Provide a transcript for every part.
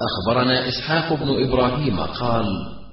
أخبرنا إسحاق بن إبراهيم قال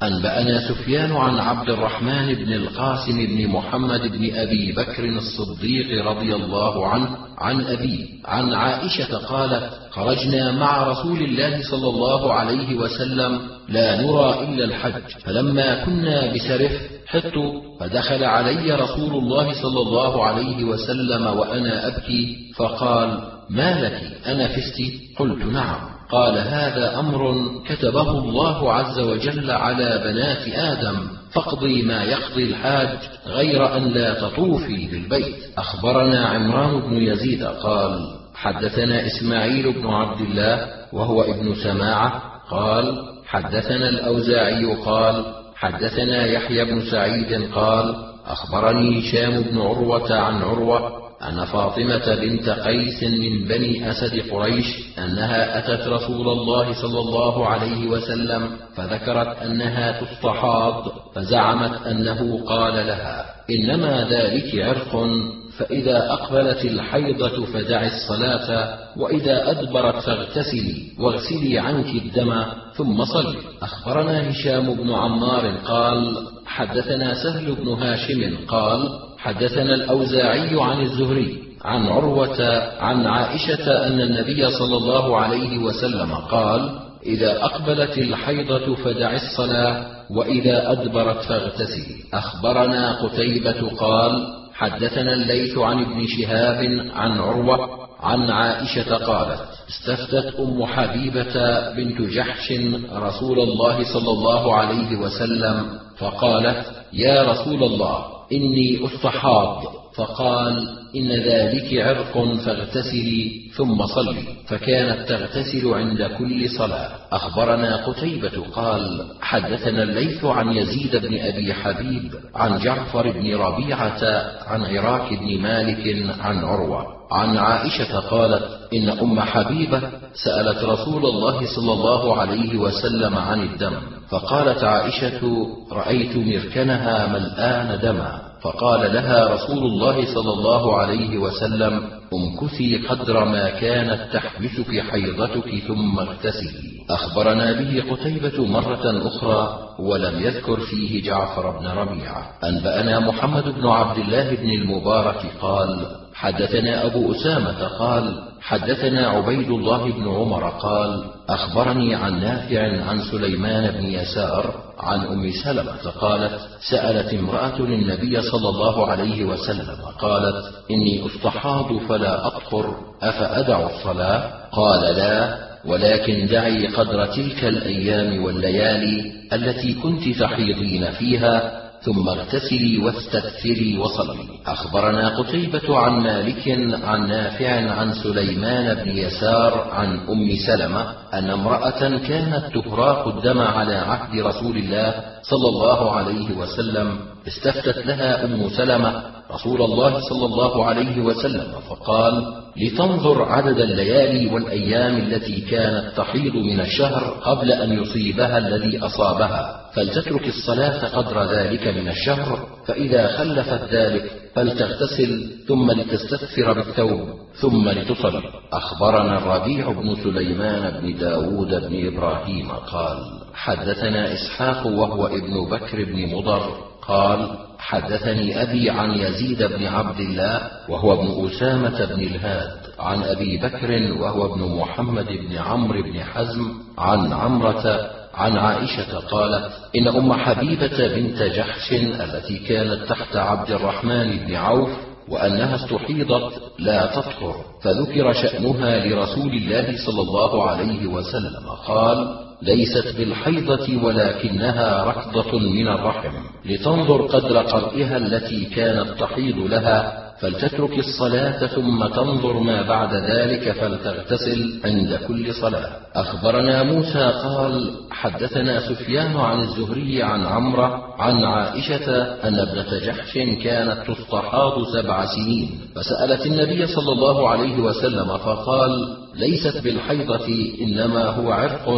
أنبأنا سفيان عن عبد الرحمن بن القاسم بن محمد بن أبي بكر الصديق رضي الله عنه عن ابيه عن عائشة قالت خرجنا مع رسول الله صلى الله عليه وسلم لا نرى إلا الحج فلما كنا بسرف حط فدخل علي رسول الله صلى الله عليه وسلم وأنا أبكي فقال ما لك؟ انفست قلت نعم. قال هذا أمر كتبه الله عز وجل على بنات آدم فاقضي ما يقضي الحاج غير أن لا تطوفي بالبيت. أخبرنا عمران بن يزيد قال حدثنا إسماعيل بن عبد الله وهو ابن سماعة قال حدثنا الأوزاعي قال حدثنا يحيى بن سعيد قال أخبرني هشام بن عروة عن عروة أن فاطمة بنت قيس من بني أسد قريش أنها أتت رسول الله صلى الله عليه وسلم فذكرت أنها تستحاض فزعمت أنه قال لها إنما ذلك عرق فإذا أقبلت الحيضة فدعي الصلاة وإذا أدبرت فاغتسلي واغسلي عنك الدم ثم صلي. أخبرنا هشام بن عمار قال حدثنا سهل بن هاشم قال حدثنا الأوزاعي عن الزهري عن عروة عن عائشة أن النبي صلى الله عليه وسلم قال إذا أقبلت الحيضة فدع الصلاة وإذا أدبرت فاغتسلي أخبرنا قتيبة قال حدثنا الليث عن ابن شهاب عن عروة عن عائشة قالت استفتت أم حبيبة بنت جحش رسول الله صلى الله عليه وسلم فقالت يا رسول الله إني أستحاض فقال إن ذلك عرق فاغتسلي. ثم صلي. فكانت تغتسل عند كل صلاة. أخبرنا قتيبة قال حدثنا الليث عن يزيد بن أبي حبيب عن جعفر بن ربيعة عن عراك بن مالك عن عروة. عن عائشة قالت إن أم حبيبة سألت رسول الله صلى الله عليه وسلم عن الدم فقالت عائشة رأيت مركنها ملآن دما. فقال لها رسول الله صلى الله عليه وسلم امكثي قدر ما كانت تحبسك حيضتك ثم اغتسلي أخبرنا به قتيبة مرة أخرى ولم يذكر فيه جعفر بن ربيعة. أنبأنا محمد بن عبد الله بن المبارك قال حدثنا أبو أسامة قال حدثنا عبيد الله بن عمر قال أخبرني عن نافع عن سليمان بن يسار عن أم سلمة قالت سألت امرأة النبي صلى الله عليه وسلم قالت إني أستحاض فلا اطهر أفأدع الصلاة؟ قال لا ولكن دعي قدر تلك الأيام والليالي التي كنت تحيضين فيها ثم اغتسلي واستغفري وصلي. أخبرنا قتيبة عن مالك عن نافع عن سليمان بن يسار عن أم سلمة أن امرأة كانت تهراق الدم على عهد رسول الله صلى الله عليه وسلم. استفتت لها أم سلمة رسول الله صلى الله عليه وسلم فقال لتنظر عدد الليالي والأيام التي كانت تحيض من الشهر قبل أن يصيبها الذي أصابها. فلتترك الصلاة قدر ذلك من الشهر فإذا خلفت ذلك فلتغتسل ثم لتستغفر بالثوب ثم لتصل. أخبرنا الربيع بن سليمان بن داود بن إبراهيم قال حدثنا إسحاق وهو ابن بكر بن مضر قال حدثني أبي عن يزيد بن عبد الله وهو ابن أسامة بن الهاد عن أبي بكر وهو ابن محمد بن عمرو بن حزم عن عمرة عن عائشة قالت إن أم حبيبة بنت جحش التي كانت تحت عبد الرحمن بن عوف وأنها استحيضت لا تطهر فذكر شأنها لرسول الله صلى الله عليه وسلم قال ليست بالحيضة ولكنها ركضة من الرحم. لتنظر قدر قرئها التي كانت تحيض لها فلتترك الصلاة ثم تنظر ما بعد ذلك فلتغتسل عند كل صلاة. أخبرنا موسى قال حدثنا سفيان عن الزهري عن عمرة عن عائشة أن ابنة جحش كانت تستحاض سبع سنين فسألت النبي صلى الله عليه وسلم فقال ليست بالحيضة إنما هو عرق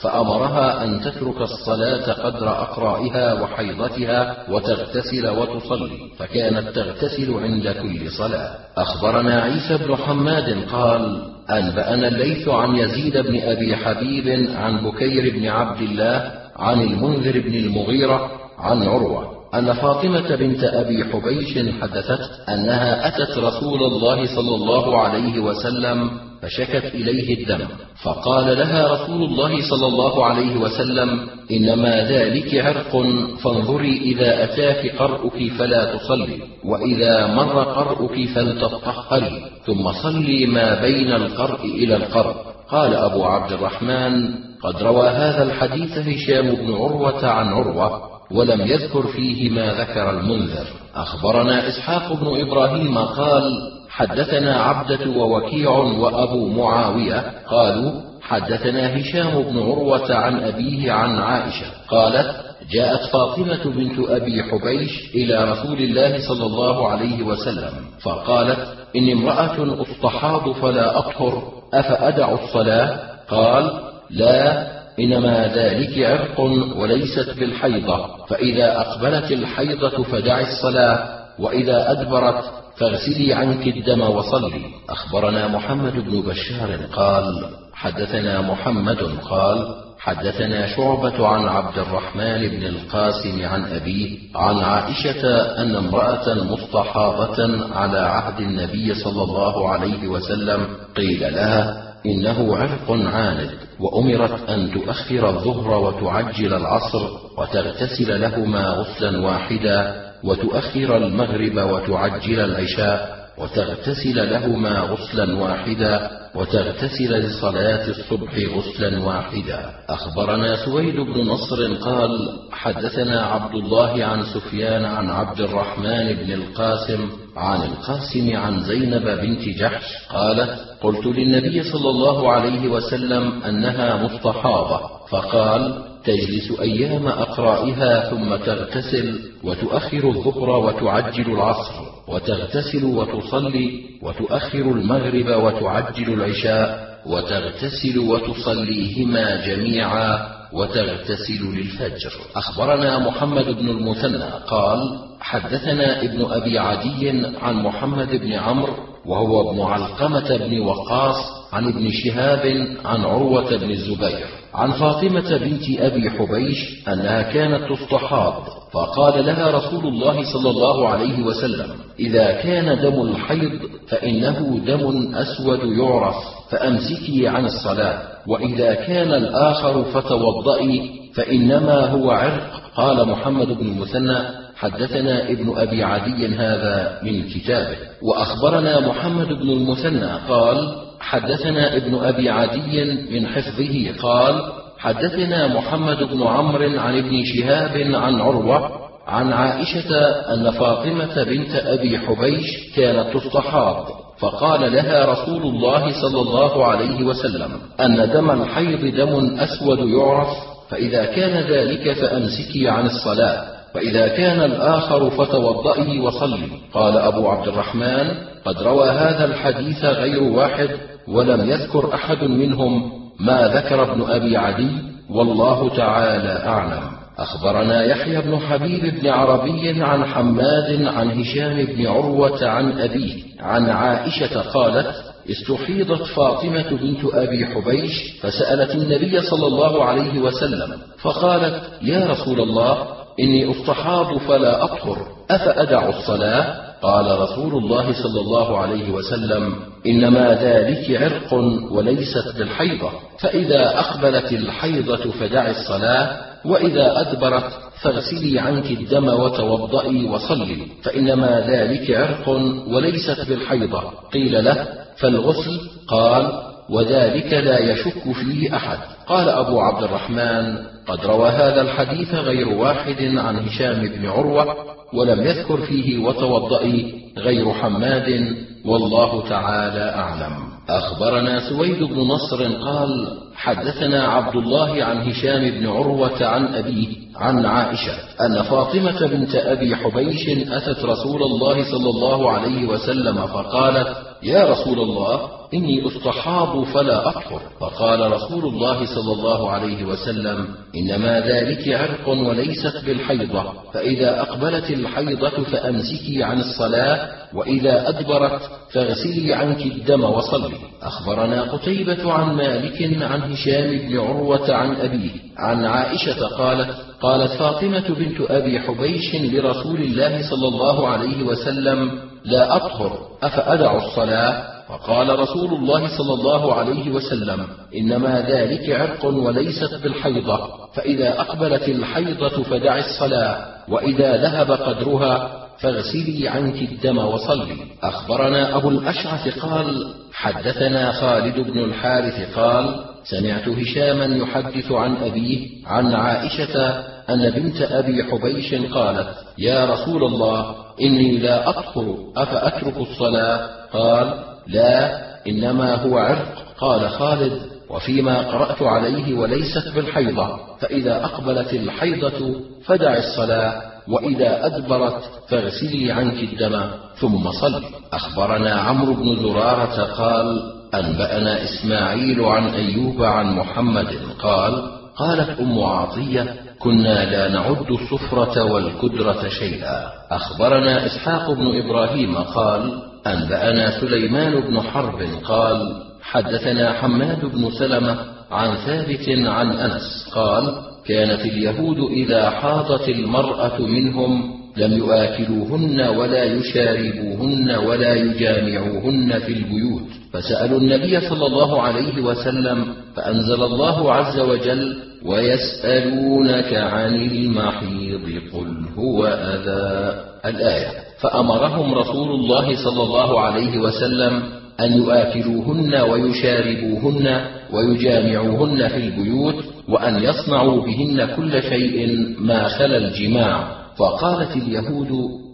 فأمرها أن تترك الصلاة قدر أقرائها وحيضتها وتغتسل وتصلي فكانت تغتسل عند كل صلاة. أخبرنا عيسى بن حماد قال أنبأنا الليث عن يزيد بن أبي حبيب عن بكير بن عبد الله عن المنذر بن المغيرة عن عروة. أن فاطمة بنت أبي حبيش حدثت أنها أتت رسول الله صلى الله عليه وسلم فشكت إليه الدم فقال لها رسول الله صلى الله عليه وسلم إنما ذلك عرق فانظري إذا أتاك قرؤك فلا تصلي وإذا مر قرؤك فلتطهري ثم صلي ما بين القرء إلى القرء. قال أبو عبد الرحمن قد روى هذا الحديث هشام بن عروة عن عروة ولم يذكر فيه ما ذكر المنذر. أخبرنا إسحاق بن إبراهيم قال حدثنا عبدة ووكيع وأبو معاوية قالوا حدثنا هشام بن عروة عن أبيه عن عائشة قالت جاءت فاطمة بنت أبي حبيش إلى رسول الله صلى الله عليه وسلم فقالت إني امرأة أستحاض فلا أطهر أفأدع الصلاة؟ قال لا إنما ذلك عرق وليست بالحيضة فإذا أقبلت الحيضة فدعي الصلاة. وإذا أدبرت فاغسلي عنك الدم وصلي. أخبرنا محمد بن بشار قال حدثنا محمد قال حدثنا شعبة عن عبد الرحمن بن القاسم عن أبيه عن عائشة أن امرأة مستحاضة على عهد النبي صلى الله عليه وسلم قيل لها إنه عرق عاند وأمرت أن تؤخر الظهر وتعجل العصر وتغتسل لهما غسلا واحدا. وتؤخر المغرب وتعجل العشاء وتغتسل لهما غسلا واحدا وتغتسل لصلاة الصبح غسلا واحدا. أخبرنا سويد بن نصر قال حدثنا عبد الله عن سفيان عن عبد الرحمن بن القاسم عن القاسم عن زينب بنت جحش قالت قلت للنبي صلى الله عليه وسلم أنها مستحاضة. فقال تجلس أيام أقرائها ثم تغتسل وتؤخر الظهر وتعجل العصر وتغتسل وتصلي وتؤخر المغرب وتعجل العشاء وتغتسل وتصليهما جميعا وتغتسل للفجر. أخبرنا محمد بن المثنى قال حدثنا ابن أبي عدي عن محمد بن عمرو وهو ابن علقمة بن وقاص عن ابن شهاب عن عروة بن الزبير. عن فاطمة بنت أبي حبيش أنها كانت تستحاض فقال لها رسول الله صلى الله عليه وسلم إذا كان دم الحيض فإنه دم أسود يعرف فأمسكي عن الصلاة وإذا كان الآخر فتوضئي فإنما هو عرق. قال محمد بن المثنى حدثنا ابن أبي عدي هذا من كتابه. وأخبرنا محمد بن المثنى قال حدثنا ابن أبي عدي من حفظه قال حدثنا محمد بن عمرو عن ابن شهاب عن عروة عن عائشة أن فاطمة بنت أبي حبيش كانت تستحاض فقال لها رسول الله صلى الله عليه وسلم أن دم الحيض دم أسود يعرف فإذا كان ذلك فأمسكي عن الصلاة. فإذا كان الآخر فتوضئي وصلي. قال أبو عبد الرحمن قد روى هذا الحديث غير واحد ولم يذكر أحد منهم ما ذكر ابن أبي عدي والله تعالى أعلم. أخبرنا يحيى بن حبيب بن عربي عن حماد عن هشام بن عروة عن أبيه عن عائشة قالت استحيضت فاطمة بنت أبي حبيش فسألت النبي صلى الله عليه وسلم فقالت يا رسول الله إني أستحاض فلا أطهر. أفأدع الصلاة؟ قال رسول الله صلى الله عليه وسلم إنما ذلك عرق وليست بالحيضة. فإذا أقبلت الحيضة فدعي الصلاة وإذا أدبرت فاغسلي عنك الدم وتوضئي وصلي. فإنما ذلك عرق وليست بالحيضة. قيل له فالغسل؟ قال وذلك لا يشك فيه أحد. قال أبو عبد الرحمن قد روى هذا الحديث غير واحد عن هشام بن عروة ولم يذكر فيه وتوضئي غير حماد والله تعالى أعلم. أخبرنا سويد بن نصر قال حدثنا عبد الله عن هشام بن عروة عن أبيه عن عائشة أن فاطمة بنت أبي حبيش أتت رسول الله صلى الله عليه وسلم فقالت يا رسول الله إني أستحاض فلا أطهر فقال رسول الله صلى الله عليه وسلم إنما ذلك عرق وليست بالحيضة فإذا أقبلت الحيضة فأمسكي عن الصلاة وإذا أدبرت فاغسلي عنك الدم وصلي. أخبرنا قتيبة عن مالك عن هشام بن عروة عن أبيه عن عائشة قالت قالت فاطمة بنت أبي حبيش لرسول الله صلى الله عليه وسلم لا أطهر أفأدع الصلاة؟ فقال رسول الله صلى الله عليه وسلم إنما ذلك عرق وليست بالحيضة فإذا أقبلت الحيضة فدع الصلاة وإذا ذهب قدرها فاغسلي عنك الدم وصلي. أخبرنا أبو الأشعث قال حدثنا خالد بن الحارث قال سمعت هشاما يحدث عن أبيه عن عائشة أن بنت أبي حبيش قالت يا رسول الله إني لا اطهر أفأترك الصلاة؟ قال لا إنما هو عرق. قال خالد وفيما قرأت عليه وليست بالحيضة فإذا أقبلت الحيضة فدع الصلاة وإذا أدبرت فاغسلي عنك الدم ثم صل. أخبرنا عمرو بن زرارة قال أنبأنا إسماعيل عن أيوب عن محمد قال قالت أم عطية كنا لا نعد الصفرة والكدرة شيئا. أخبرنا إسحاق بن إبراهيم قال أنبأنا سليمان بن حرب قال حدثنا حماد بن سلمة عن ثابت عن أنس قال كانت اليهود إذا حاضت المرأة منهم لم يآكلوهن ولا يشاربوهن ولا يجامعوهن في البيوت. فسألوا النبي صلى الله عليه وسلم فأنزل الله عز وجل ويسألونك عن المحيض قل هو أذى. الآية. فأمرهم رسول الله صلى الله عليه وسلم أن يؤكلوهن ويشاربوهن ويجامعوهن في البيوت وأن يصنعوا بهن كل شيء ما خلا الجماع. فقالت اليهود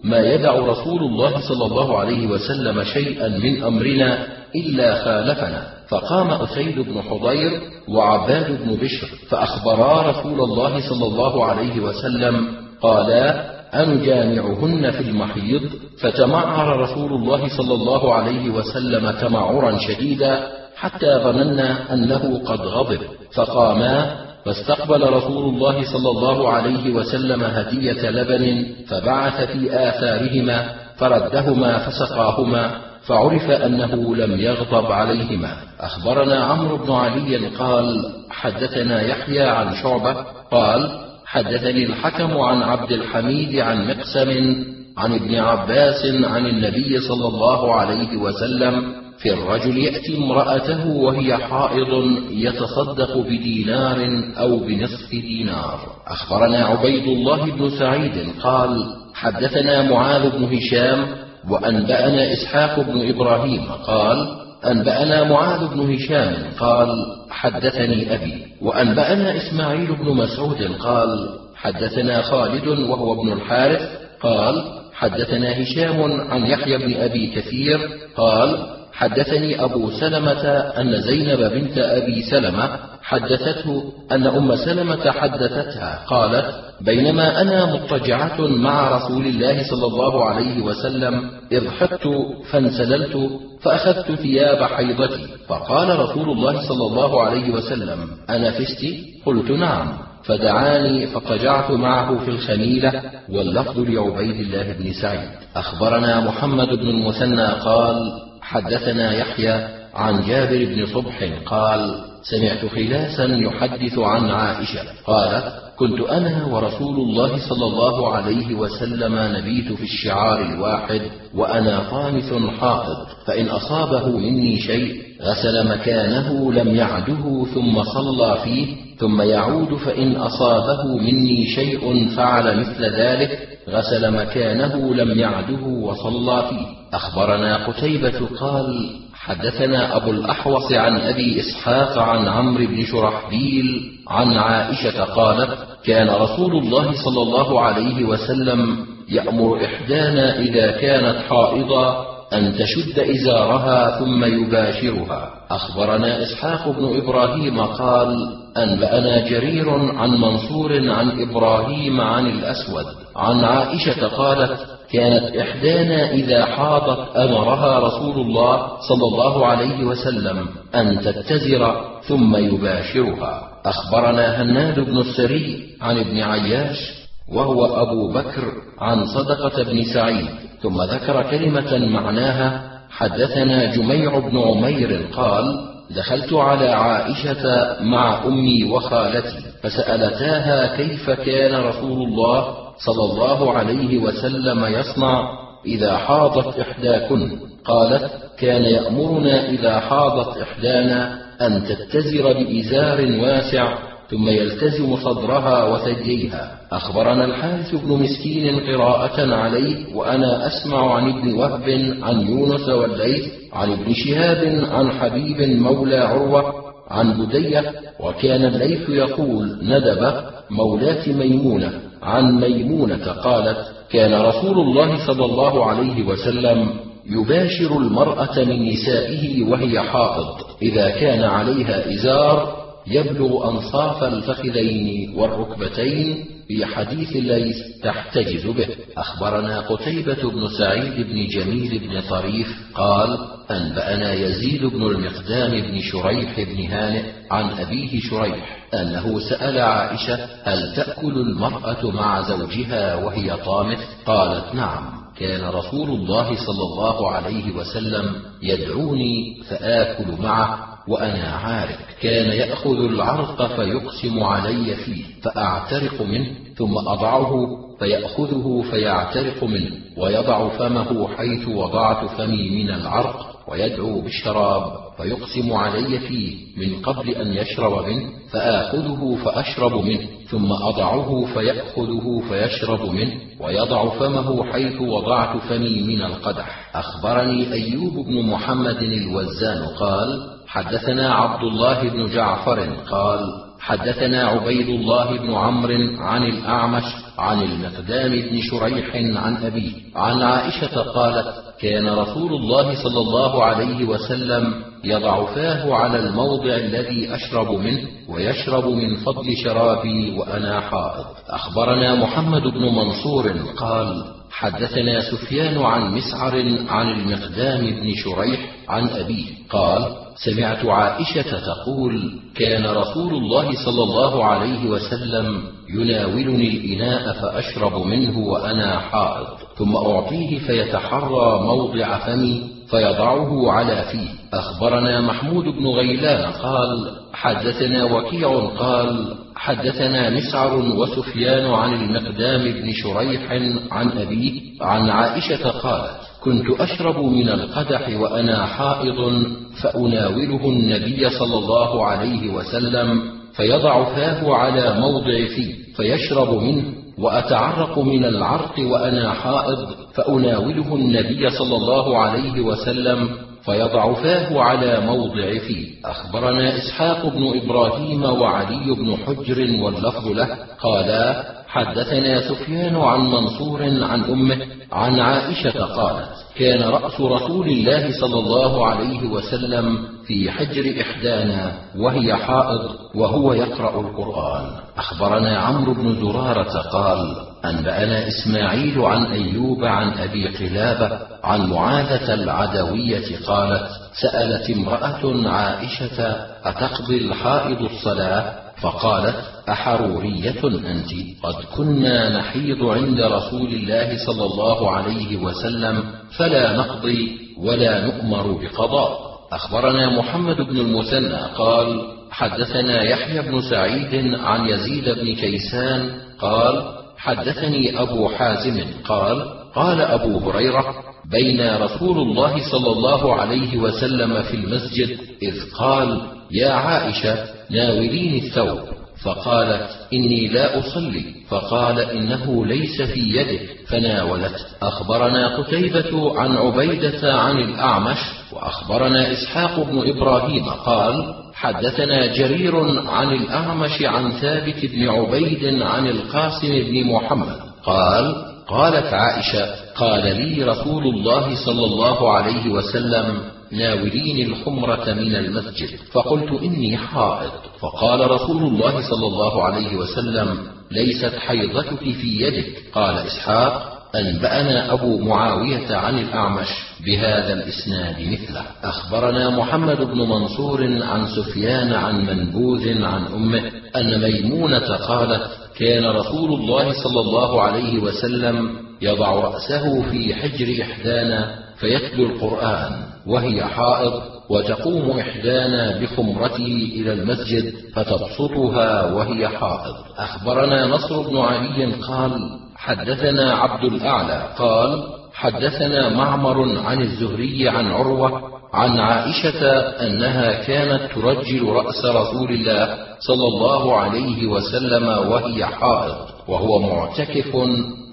ما يدع رسول الله صلى الله عليه وسلم شيئا من أمرنا إلا خالفنا. فقام أسيد بن حضير وعباد بن بشر فأخبرا رسول الله صلى الله عليه وسلم قالا أنجامعهن في المحيض فتمعر رسول الله صلى الله عليه وسلم تمعرا شديدا حتى ظننا أنه قد غضب. فقاما فاستقبل رسول الله صلى الله عليه وسلم هدية لبن فبعث في آثارهما فردهما فسقاهما فعرف أنه لم يغضب عليهما. أخبرنا عمرو بن علي قال حدثنا يحيى عن شعبة قال حدثني الحكم عن عبد الحميد عن مقسم عن ابن عباس عن النبي صلى الله عليه وسلم في الرجل يأتي امرأته وهي حائض يتصدق بدينار أو بنصف دينار. أخبرنا عبيد الله بن سعيد قال حدثنا معاذ بن هشام وأنبأنا إسحاق بن إبراهيم قال أنبأنا معاذ بن هشام قال حدثني أبي. وأنبأنا إسماعيل بن مسعود قال حدثنا خالد وهو ابن الحارث قال حدثنا هشام عن يحيى بن أبي كثير قال حدثني أبو سلمة أن زينب بنت أبي سلمة حدثته أن أم سلمة حدثتها قالت بينما أنا مضطجعة مع رسول الله صلى الله عليه وسلم إذ حدت فانسللت فأخذت ثياب حيضتي فقال رسول الله صلى الله عليه وسلم أنا فستي قلت نعم. فدعاني فاضطجعت معه في الخميلة واللفظ لعبيد الله بن سعيد. أخبرنا محمد بن المثنى قال حدثنا يحيى عن جابر بن صبح قال سمعت خلاسا يحدث عن عائشة. قالت كنت أنا ورسول الله صلى الله عليه وسلم نبيت في الشعار الواحد وأنا طامث حائض فإن أصابه مني شيء غسل مكانه لم يعده ثم صلى فيه ثم يعود فإن أصابه مني شيء فعل مثل ذلك غسل مكانه لم يعده وصلى فيه. أخبرنا قتيبة قال حدثنا أبو الأحوص عن أبي إسحاق عن عمرو بن شرحبيل عن عائشة قالت كان رسول الله صلى الله عليه وسلم يأمر إحدانا إذا كانت حائضا أن تشد إزارها ثم يباشرها. أخبرنا إسحاق بن إبراهيم قال أنبأنا جرير عن منصور عن إبراهيم عن الأسود. عن عائشة قالت كانت إحدانا إذا حاضت أمرها رسول الله صلى الله عليه وسلم أن تتزر ثم يباشرها. أخبرنا هناد بن السري عن ابن عياش وهو أبو بكر عن صدقة بن سعيد. ثم ذكر كلمة معناها حدثنا جميع بن عمير قال دخلت على عائشة مع أمي وخالتي فسألتاها كيف كان رسول الله صلى الله عليه وسلم يصنع إذا حاضت إحداكن؟ قالت كان يأمرنا إذا حاضت إحدانا أن تتزر بإزار واسع ثم يلتزم صدرها وثدييها. أخبرنا الحارث بن مسكين قراءة عليه وأنا أسمع عن ابن وهب عن يونس والليث عن ابن شهاب عن حبيب مولى عروة عن بدية وكان الليث يقول ندب مولاة ميمونة. عن ميمونة قالت كان رسول الله صلى الله عليه وسلم يباشر المرأة من نسائه وهي حائض. إذا كان عليها إزار يبلغ أنصاف الفخذين والركبتين في حديث الليث تحتجز به. أخبرنا قتيبة بن سعيد بن جميل بن طريف قال أنبأنا يزيد بن المقدام بن شريح بن هانئ عن أبيه شريح أنه سأل عائشة هل تأكل المرأة مع زوجها وهي طامث قالت نعم كان رسول الله صلى الله عليه وسلم يدعوني فآكل معه وأنا عارف كان يأخذ العرق فيقسم علي فيه فأعترق منه ثم أضعه فيأخذه فيعترق منه ويضع فمه حيث وضعت فمي من العرق ويدعو بالشراب فيقسم علي فيه من قبل أن يشرب منه فآخذه فأشرب منه ثم أضعه فيأخذه فيشرب منه ويضع فمه حيث وضعت فمي من القدح. أخبرني أيوب بن محمد الوزان قال حدثنا عبد الله بن جعفر قال حدثنا عبيد الله بن عمرو عن الأعمش عن المقدام بن شريح عن أبيه عن عائشة قالت كان رسول الله صلى الله عليه وسلم يضع فاه على الموضع الذي أشرب منه ويشرب من فضل شرابي وأنا حائض. أخبرنا محمد بن منصور قال حدثنا سفيان عن مسعر عن المقدام بن شريح عن أبيه قال سمعت عائشة تقول كان رسول الله صلى الله عليه وسلم يناولني الإناء فأشرب منه وأنا حائض ثم أعطيه فيتحرى موضع فمي فيضعه على فيه. أخبرنا محمود بن غيلان قال حدثنا وكيع قال حدثنا مسعر وسفيان عن المقدام بن شريح عن أبيه عن عائشة قالت كنت أشرب من القدح وأنا حائض فأناوله النبي صلى الله عليه وسلم فيضع فاه على موضع فيه فيشرب منه وأتعرق من العرق وأنا حائض فأناوله النبي صلى الله عليه وسلم فيضع فاه على موضع فيه أخبرنا إسحاق بن إبراهيم وعلي بن حجر واللفظ له قالا حدثنا سفيان عن منصور عن أمه عن عائشة قالت كان رأس رسول الله صلى الله عليه وسلم في حجر إحدانا وهي حائض وهو يقرأ القرآن. أخبرنا عمرو بن زرارة قال أنبأنا إسماعيل عن أيوب عن أبي قلابة عن معاذة العدوية قالت سألت امرأة عائشة أتقضي الحائض الصلاة؟ فقالت أحرورية أنت؟ قد كنا نحيض عند رسول الله صلى الله عليه وسلم فلا نقضي ولا نؤمر بقضاء. أخبرنا محمد بن المثنى قال حدثنا يحيى بن سعيد عن يزيد بن كيسان قال حدثني أبو حازم قال قال أبو هريرة بين رسول الله صلى الله عليه وسلم في المسجد إذ قال يا عائشة ناوليني الثوب. فقالت إني لا أصلي. فقال إنه ليس في يدك فناولت. أخبرنا قتيبة عن عبيدة عن الأعمش وأخبرنا إسحاق بن إبراهيم. قال حدثنا جرير عن الأعمش عن ثابت بن عبيد عن القاسم بن محمد. قال قالت عائشة قال لي رسول الله صلى الله عليه وسلم ناوليني الحمرة من المسجد. فقلت إني حائض. فقال رسول الله صلى الله عليه وسلم ليست حيضتك في يدك. قال إسحاق أنبأنا أبو معاوية عن الأعمش بهذا الإسناد مثله. أخبرنا محمد بن منصور عن سفيان عن منبوذ عن أمه أن ميمونة قالت كان رسول الله صلى الله عليه وسلم يضع رأسه في حجر إحدانا فيتلو القرآن. وهي حائض وتقوم إحدانا بخمرته إلى المسجد فتبسطها وهي حائض أخبرنا نصر بن علي قال حدثنا عبد الأعلى قال حدثنا معمر عن الزهري عن عروة عن عائشة أنها كانت ترجل رأس رسول الله صلى الله عليه وسلم وهي حائض وهو معتكف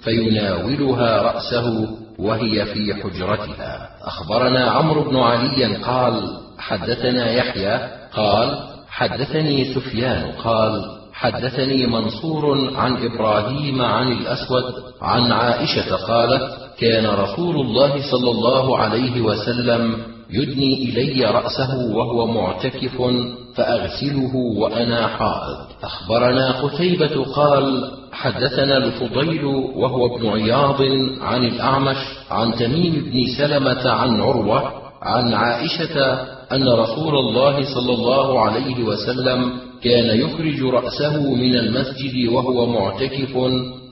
فيناولها رأسه وهي في حجرتها. أخبرنا عمرو بن علي قال حدثنا يحيى قال حدثني سفيان قال حدثني منصور عن إبراهيم عن الأسود عن عائشة قالت كان رسول الله صلى الله عليه وسلم يدني إلي رأسه وهو معتكف فأغسله وأنا حائض. أخبرنا قتيبة قال حدثنا الفضيل وهو ابن عياض عن الأعمش عن تميم بن سلمة عن عروة عن عائشة أن رسول الله صلى الله عليه وسلم كان يخرج رأسه من المسجد وهو معتكف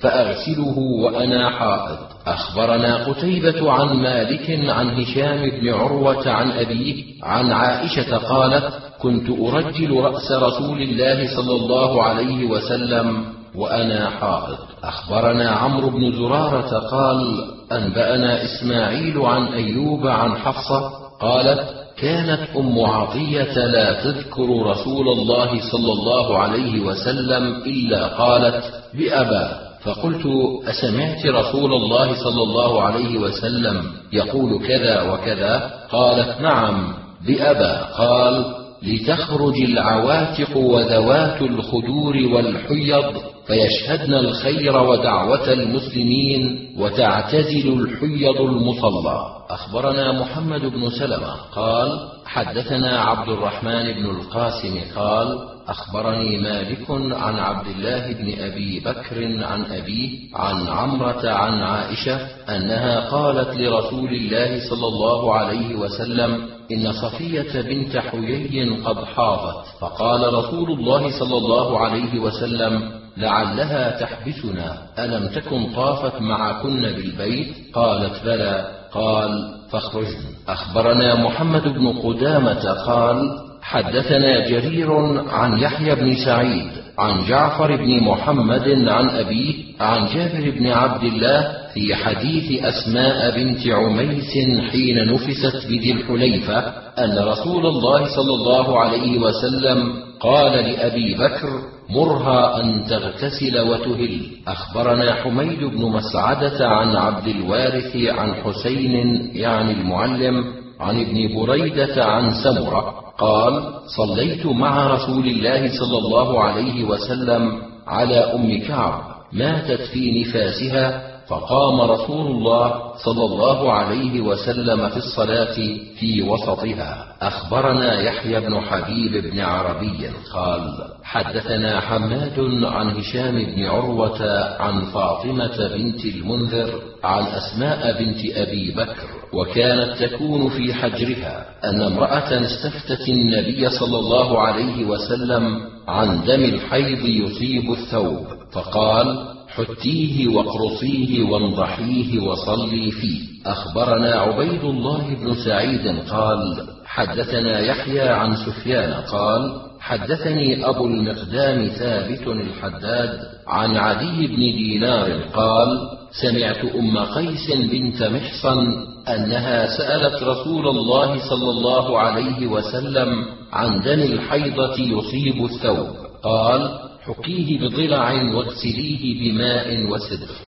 فأغسله وأنا حائض. أخبرنا قتيبة عن مالك عن هشام بن عروة عن أبيه عن عائشة قالت كنت أرجل رأس رسول الله صلى الله عليه وسلم وأنا حائض. أخبرنا عمرو بن زرارة قال أنبأنا إسماعيل عن أيوب عن حفصة قالت كانت أم عطية لا تذكر رسول الله صلى الله عليه وسلم إلا قالت بابا فقلت أسمعت رسول الله صلى الله عليه وسلم يقول كذا وكذا؟ قالت نعم. بابا قال لتخرج العواتق وذوات الخدور والحيض. فيشهدن الخير ودعوة المسلمين وتعتزل الحيض المصلى. أخبرنا محمد بن سلمة قال حدثنا عبد الرحمن بن القاسم قال أخبرني مالك عن عبد الله بن أبي بكر عن أبيه عن عمرة عن عائشة أنها قالت لرسول الله صلى الله عليه وسلم إن صفية بنت حيي قد حاضت. فقال رسول الله صلى الله عليه وسلم لعلها تحبسنا ألم تكن طافت معكن بالبيت؟ قالت بلى. قال فاخرجن أخبرنا محمد بن قدامة قال حدثنا جرير عن يحيى بن سعيد عن جعفر بن محمد عن أبيه عن جابر بن عبد الله في حديث أسماء بنت عميس حين نفست بذي الحليفة أن رسول الله صلى الله عليه وسلم قال لأبي بكر مرها أن تغتسل وتهل. أخبرنا حميد بن مسعدة عن عبد الوارث عن حسين يعني المعلم عن ابن بريدة عن سمرة. قال صليت مع رسول الله صلى الله عليه وسلم على أم كعب. ماتت في نفاسها فقام رسول الله صلى الله عليه وسلم في الصلاة في وسطها. أخبرنا يحيى بن حبيب بن عربي قال حدثنا حماد عن هشام بن عروة عن فاطمة بنت المنذر عن أسماء بنت أبي بكر وكانت تكون في حجرها أن امرأة استفتت النبي صلى الله عليه وسلم عن دم الحيض يصيب الثوب فقال حتيه واقرصيه وانضحيه وصلي فيه. أخبرنا عبيد الله بن سعيد قال حدثنا يحيى عن سفيان قال حدثني أبو المقدام ثابت الحداد عن عدي بن دينار قال سمعت أم قيس بنت محصن أنها سألت رسول الله صلى الله عليه وسلم عن دم الحيضة يصيب الثوب. قال حكيه بضلع واغسليه بماء وسدر.